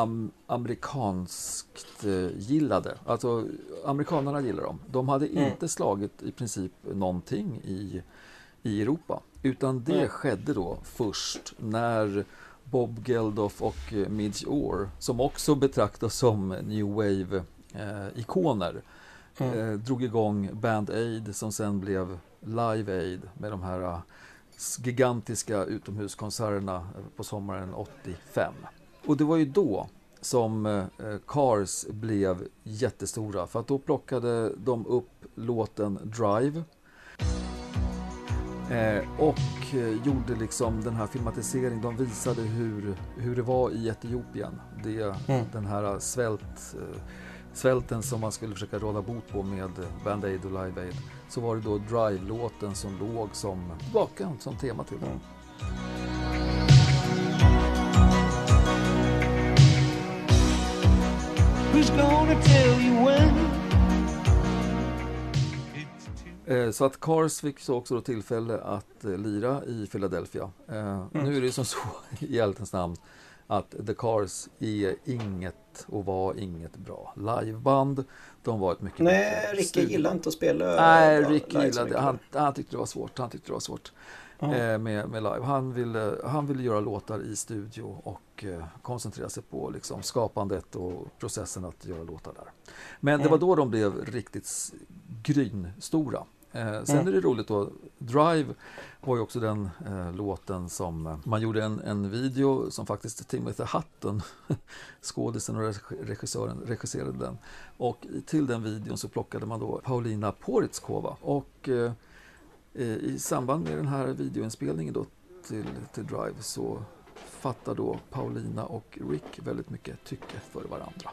am amerikanskt eh, gillade. Alltså amerikanerna gillar dem. De hade Mm. inte slagit i princip någonting i, i Europa. Utan det Mm. skedde då först när Bob Geldof och eh, Midge Orr, som också betraktas som New Wave-ikoner, Mm. eh, drog igång Band Aid som sen blev Live Aid med de här eh, gigantiska utomhuskonserterna eh, på sommaren 85. Och det var ju då som eh, Cars blev jättestora för att då plockade de upp låten Drive eh, och eh, gjorde liksom den här filmatiseringen. De visade hur, hur det var i Etiopien. Det, Mm. Den här svält, svälten som man skulle försöka råda bot på med Band Aid och Live Aid. Så var det då Drive-låten som låg som bakgrund, som tema till den. Who's Så att Cars fick så också då tillfälle att eh, lira i Philadelphia. Eh, Nu är det som så [laughs] i ärlighetens namn att The Cars är inget och var inget bra liveband. De var ett mycket Nej, Ricky gillade inte att spela Nej, Ricky gillade han, han tyckte det var svårt. Han tyckte det var svårt. Eh, med, med live. Han ville, han ville göra låtar i studio och eh, koncentrera sig på liksom, skapandet och processen att göra låtar där. Men det var då de blev riktigt grynstora. Eh, sen Mm. är det roligt då, Drive var ju också den eh, låten som eh, man gjorde en, en video som faktiskt Timothy Hutton, [laughs] skådisen och reg- regissören, regisserade den. Och till den videon så plockade man då Paulina Poritskova. Och eh, eh, i samband med den här videoinspelningen då till, till Drive så fattar då Paulina och Rick väldigt mycket tycke för varandra.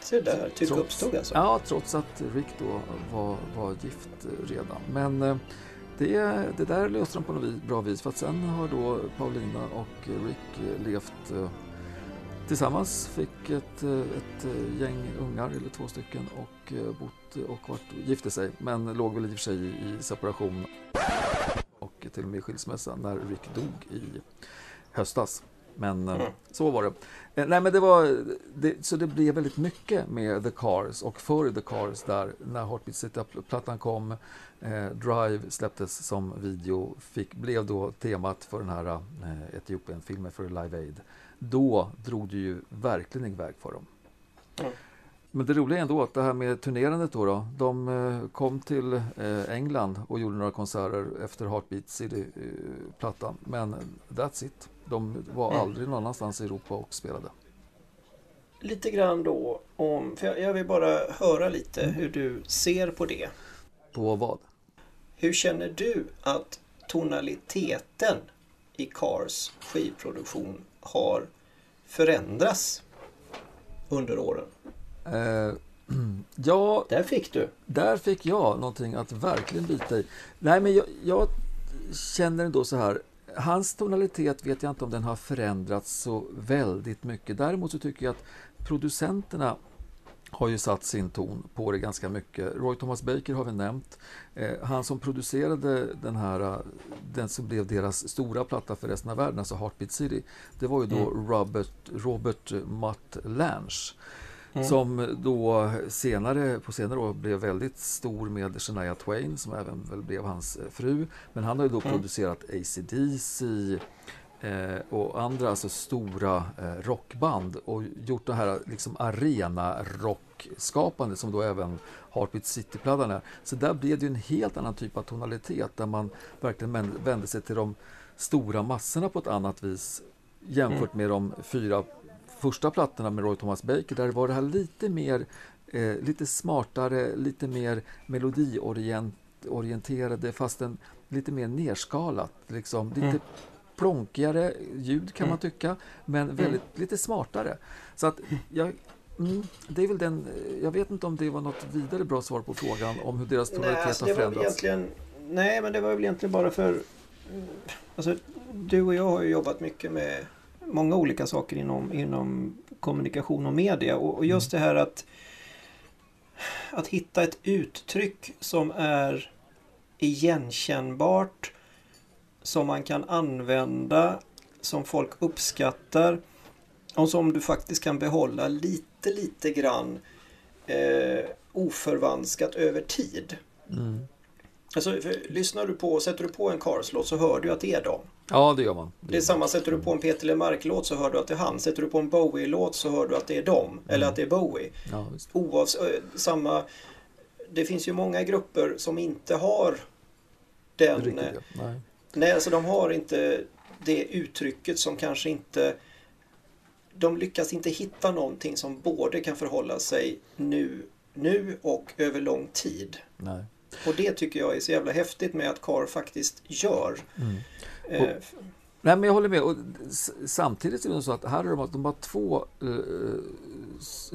Se där, tycke Trots- uppstod alltså. Ja, trots att Rick då var, var gift eh, redan. Men eh, det, det där löste de på något bra vis för att sen har då Paulina och Rick eh, levt eh, tillsammans, fick ett, eh, ett eh, gäng ungar, eller två stycken, och eh, bott och varit, gifte sig. Men låg väl i och för sig i, i separation och till och med i skilsmässa när Rick dog i höstas. Men eh, Mm. så var det. Eh, Nej, men det var, det, så det blev väldigt mycket med The Cars och för The Cars där när Heartbeat City-plattan kom. Eh, Drive släpptes som video, fick, blev då temat för den här eh, Etiopien-filmen för Live Aid. Då drog det ju verkligen iväg för dem. Mm. Men det roliga är ändå att det här med turnerandet då, då de eh, kom till England och gjorde några konserter efter Heartbeat City-plattan. Men that's it. De var Mm. aldrig någon annanstans i Europa och spelade. Lite grann då om, för jag, vill bara höra lite Mm. hur du ser på det. På vad? Hur känner du att tonaliteten i Cars skivproduktion har förändrats under åren? Eh, [clears throat] ja, Där fick du. där fick jag någonting att verkligen bita i. Nej, men jag, jag känner ändå så här. Hans tonalitet vet jag inte om den har förändrats så väldigt mycket. Däremot så tycker jag att producenterna har ju satt sin ton på det ganska mycket. Roy Thomas Baker har vi nämnt. Eh, han som producerade den här, eh, den som blev deras stora platta för resten av världen, alltså Heartbeat City, det var ju då Robert, Robert Mutt Lange. Mm. Som då senare, på senare år blev väldigt stor med Shania Twain som även väl blev hans eh, fru. Men han har ju då Mm. producerat AC/DC eh, och andra alltså stora eh, rockband och gjort det här liksom arena rockskapande som då även Heartbeat City-plattan är. Så där blev det ju en helt annan typ av tonalitet där man verkligen vände sig till de stora massorna på ett annat vis jämfört med de fyra första plattorna med Roy Thomas Baker där var det här lite mer eh, lite smartare, lite mer melodiorienterade fastän lite mer nerskalat. Liksom. Lite Mm. plonkigare ljud kan man Mm. tycka, men väldigt lite smartare. Så att jag, mm, det är väl den, jag vet inte om det var något vidare bra svar på frågan om hur deras tonalitet alltså, har förändrats. nej, men det var väl egentligen bara för... Alltså, du och jag har ju jobbat mycket med många olika saker inom, inom kommunikation och media. Och, och just det här att, att hitta ett uttryck som är igenkännbart, som man kan använda, som folk uppskattar och som du faktiskt kan behålla lite, lite grann eh, oförvanskat över tid. Mm. Alltså, för, lyssnar du på, sätter du på en Cars-låt så hör du att det är dem. Ja, det gör man. Det är samma, sätter du på en Peter LeMarc-låt så hör du att det är han. Sätter du på en Bowie-låt så hör du att det är dem. Eller att det är Bowie. Ja. Oavs ö, samma... Det finns ju många grupper som inte har den... Riktigt, eh, ja. Nej. Nej, alltså de har inte det uttrycket som kanske inte... De lyckas inte hitta någonting som både kan förhålla sig nu, nu och över lång tid. Nej. Och det tycker jag är så jävla häftigt med att Car faktiskt gör. Mm. Eh, Och- Nej, men jag håller med. Och samtidigt är det så att här är de, de har två, eh, s-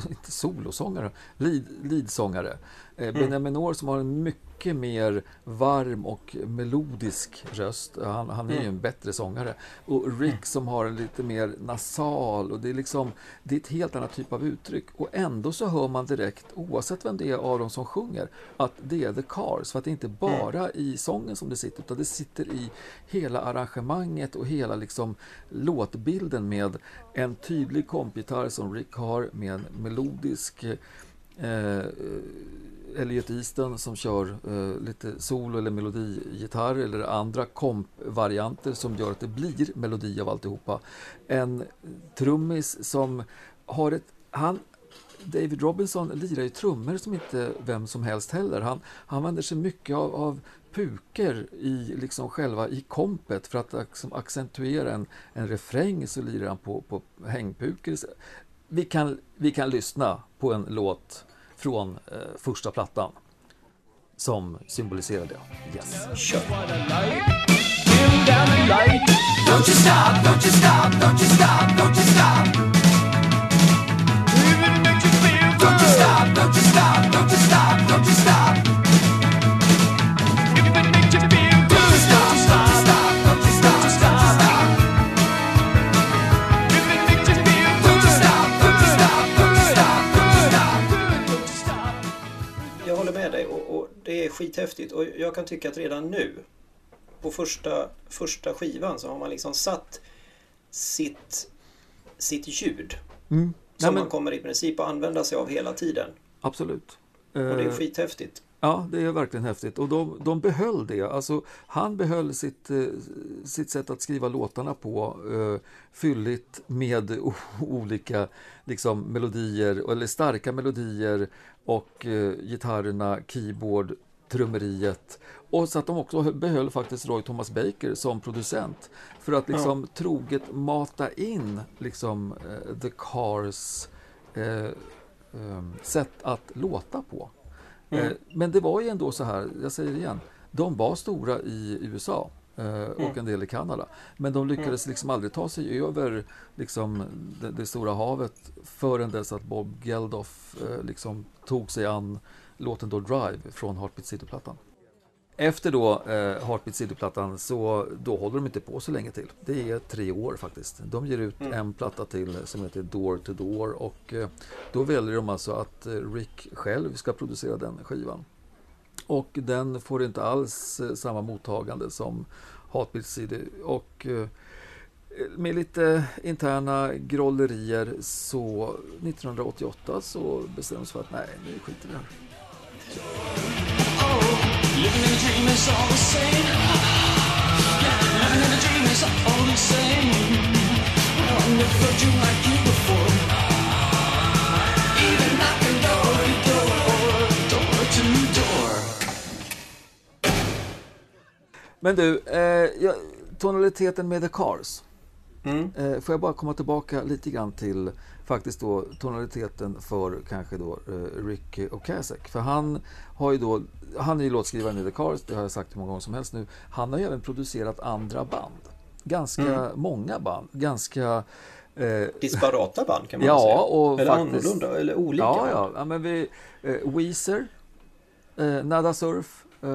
inte solosångare, lead, leadsångare. Eh, Benjamin Noor som har en mycket mer varm och melodisk röst. Han, han är ju Mm. en bättre sångare. Och Rick som har en lite mer nasal och det är liksom, det är ett helt annat typ av uttryck. Och ändå så hör man direkt, oavsett vem det är av dem som sjunger, att det är The Cars. För att det är inte bara i sången som det sitter, utan det sitter i hela arrangemanget och hela liksom låtbilden med en tydlig kompgitarr som Rick har med en melodisk eh, eh, Elliot Easton som kör eh, lite solo eller melodigitarr eller andra kompvarianter som gör att det blir melodi av alltihopa. En trummis som har ett... Han, David Robinson lirar ju trummor som inte vem som helst heller. Han, han använder sig mycket av, av puker i liksom själva i kompet för att liksom, accentuera en, en refräng så lirar han på, på hängpuker. Vi kan, vi kan lyssna på en låt från eh, första plattan som symboliserar det. Yes. kör. Don't you stop, don't you stop, don't you stop, don't you stop. If you feel good. Don't you stop, don't you stop, don't you stop, don't you stop. Är skithäftigt och jag kan tycka att redan nu på första, första skivan så har man liksom satt sitt, sitt ljud Mm. som Nej, men, man kommer i princip att använda sig av hela tiden. absolut. Och det är Eh, skithäftigt. Ja, det är verkligen häftigt. Och de, de behöll det. Alltså, han behöll sitt, eh, sitt sätt att skriva låtarna på eh, fylligt med [laughs] olika liksom, melodier, eller starka melodier och eh, gitarrerna, keyboard, trummeriet. Och så att de också behöll faktiskt Roy Thomas Baker som producent för att liksom troget mata in liksom, eh, The Cars eh, eh, sätt att låta på. Eh, Men det var ju ändå så här, jag säger det igen, de var stora i USA och en del i Kanada. Men de lyckades liksom aldrig ta sig över liksom, det, det stora havet förrän dess att Bob Geldof liksom, tog sig an låten då Drive från Heartbeat City-plattan. Efter då eh, Heartbeat City-plattan så då håller de inte på så länge till. Det är tre år faktiskt. De ger ut en platta till som heter Door to Door och eh, då väljer de alltså att eh, Rick själv ska producera den skivan. Och den får inte alls eh, samma mottagande som Heartbeat City och eh, med lite interna grollerier så 1988 så bestäms för att nej, nu skiter vi i det här. Men du, eh, ja, tonaliteten med The Cars. Mm. Eh, får jag bara komma tillbaka lite grann till faktiskt då tonaliteten för kanske då eh, Rick Ocasek. För han har ju då, han är ju låtskrivaren i The Cars, det har jag sagt hur många gånger som helst nu. Han har ju även producerat andra band. Ganska många band, ganska eh, Disparata band kan man Ja, säga. och eller faktiskt- annorlunda, eller olika. Ja, ja, ja men vi, eh, Weezer, eh, Nada Surf, eh,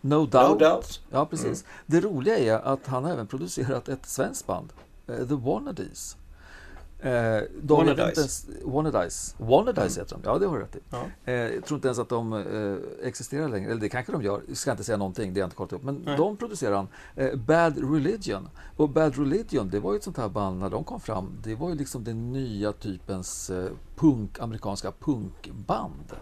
No Doubt. No doubt. Ja, precis. Det roliga är att han har även producerat ett svenskt band, eh, The Wannadies. Eh, de Wannadies. Wannadies. Wannadies heter de, ja det har du rätt i. Ja. Eh, jag tror inte ens att de eh, existerar längre, eller det kanske de gör, jag ska inte säga någonting, det har jag inte kollat upp. Men Nej. de producerar han. Eh, Bad Religion. Och Bad Religion, det var ju ett sånt här band när de kom fram, det var ju liksom den nya typens eh, punk, amerikanska punkband.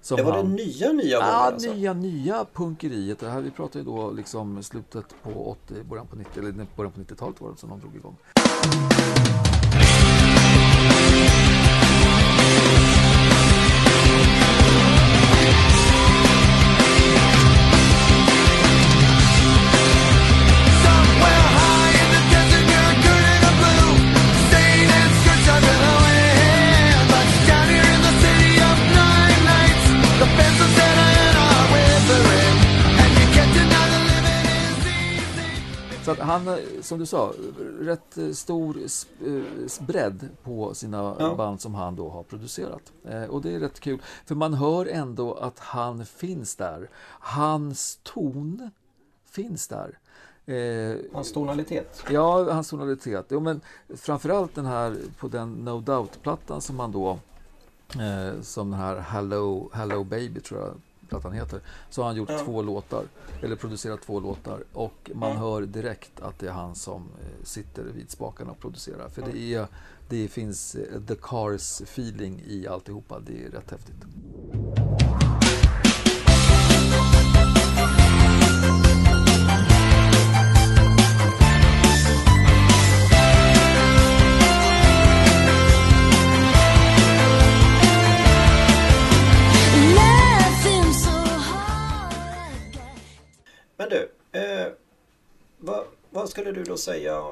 Som Det var han- det nya, nya Ja, Volvo alltså. nya, nya punkeriet. Det här, vi pratar ju då liksom slutet på 80, början på 90, eller början på 90-talet var det som de drog igång. Han, eh, som du sa, rätt eh, stor eh, bredd på sina Ja. band som han då har producerat. Och det är rätt kul, för man hör ändå att han finns där. Hans ton finns där. Eh, Hans tonalitet. Ja, hans tonalitet. Jo, men framförallt den här på den No Doubt-plattan som han då eh, som den här Hello, Hello Baby tror jag plattan heter. Så har han gjort Ja. två låtar, eller producerat två låtar och man Ja. hör direkt att det är han som eh, sitter vid spakarna och producerar. För det, är, det finns eh, The Cars feeling i alltihopa. Det är rätt häftigt. Men du, eh, vad, vad skulle du då säga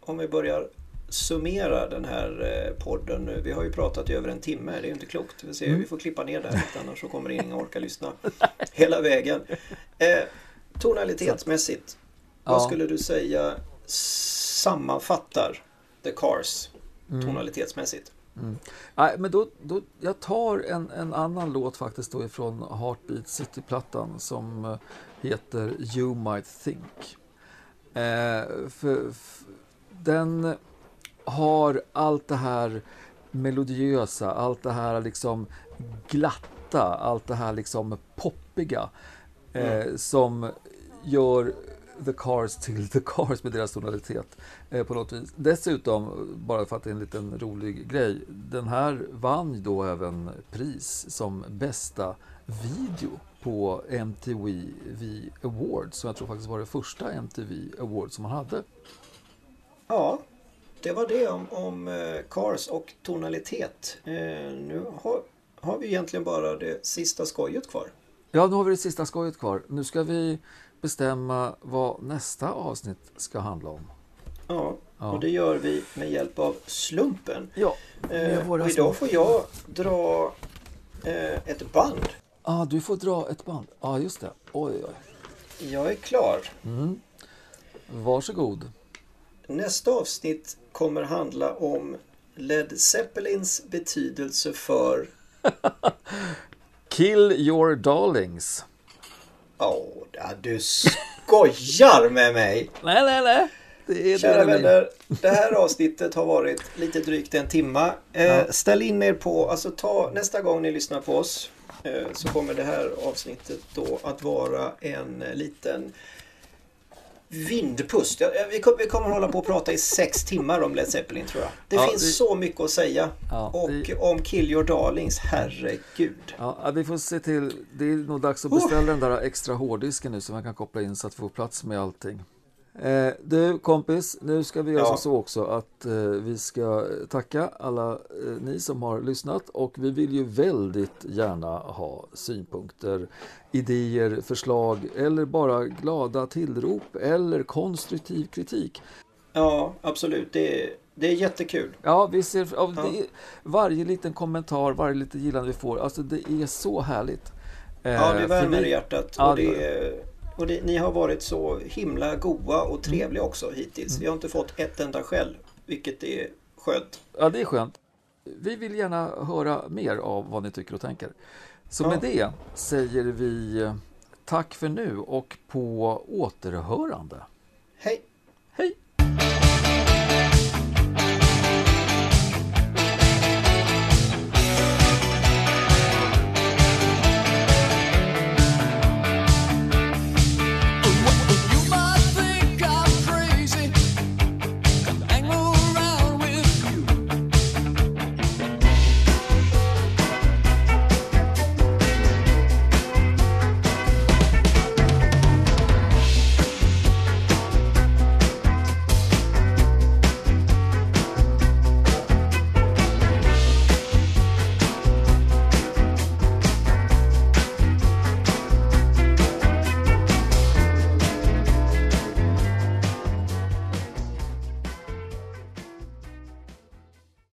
om vi börjar summera den här eh, podden nu? Vi har ju pratat i över en timme, det är ju inte klokt. Vi, ser, Mm. vi får klippa ner det här annars så kommer ingen orka lyssna [laughs] hela vägen. Eh, tonalitetsmässigt, Vad Ja. skulle du säga sammanfattar The Cars Mm. tonalitetsmässigt? Nej, men då, då, jag tar en, en annan låt faktiskt då ifrån Heartbeat City-plattan som eh, heter You Might Think. Eh, för, f- den har allt det här melodiösa, allt det här liksom glatta, allt det här liksom poppiga eh, som gör The Cars till The Cars med deras tonalitet eh, på något vis. Dessutom, bara för att det är en liten rolig grej, den här vann ju då även pris som bästa video på MTV Awards, som jag tror faktiskt var det första MTV Awards som man hade. Ja, det var det om, om eh, Cars och tonalitet. Eh, nu har, har vi egentligen bara det sista skojet kvar. Ja, nu har vi det sista skojet kvar. Nu ska vi bestämma vad nästa avsnitt ska handla om. Ja, Ja. och det gör vi med hjälp av slumpen. Ja, Eh, och idag får jag dra eh, ett band. Ah, du får dra ett band. Ja, ah, just det. Oj, oj. Jag är klar. Mm. Varsågod. Nästa avsnitt kommer handla om Led Zeppelins betydelse för... [laughs] Kill your darlings. Åh, ja, du skojar med mig! Nej, nej, nej. Det är Kära vänner, det här avsnittet har varit lite drygt en timma. Eh, Ja. Ställ in er på, alltså ta nästa gång ni lyssnar på oss eh, så kommer det här avsnittet då att vara en eh, liten vindpust. Vi, kom, vi kommer hålla på och prata i sex timmar om Led Zeppelin tror jag. Det Ja, finns vi- så mycket att säga. Ja, och vi- om Kill Your Darlings, herregud. Ja, vi får se till. Det är nog dags att beställa den där extra hårddisken nu så man kan koppla in så att vi får plats med allting. Eh, du kompis, nu ska vi göra Ja. så också att eh, vi ska tacka alla eh, ni som har lyssnat och vi vill ju väldigt gärna ha synpunkter, idéer, förslag eller bara glada tillrop eller konstruktiv kritik. Ja, absolut. Det, det är jättekul. Ja, vi ser, ja, Ja. det är, varje liten kommentar, varje litet gillande vi får, alltså det är så härligt. Eh, Ja, det för värmer vi- i hjärtat. Ja, och det, och det, ni har varit så himla goa och Mm. trevliga också hittills. Vi har inte fått ett enda skäll, vilket är skönt. Ja, det är skönt. Vi vill gärna höra mer av vad ni tycker och tänker. Så Ja. med det säger vi eh, tack för nu och på återhörande. Hej! Hej!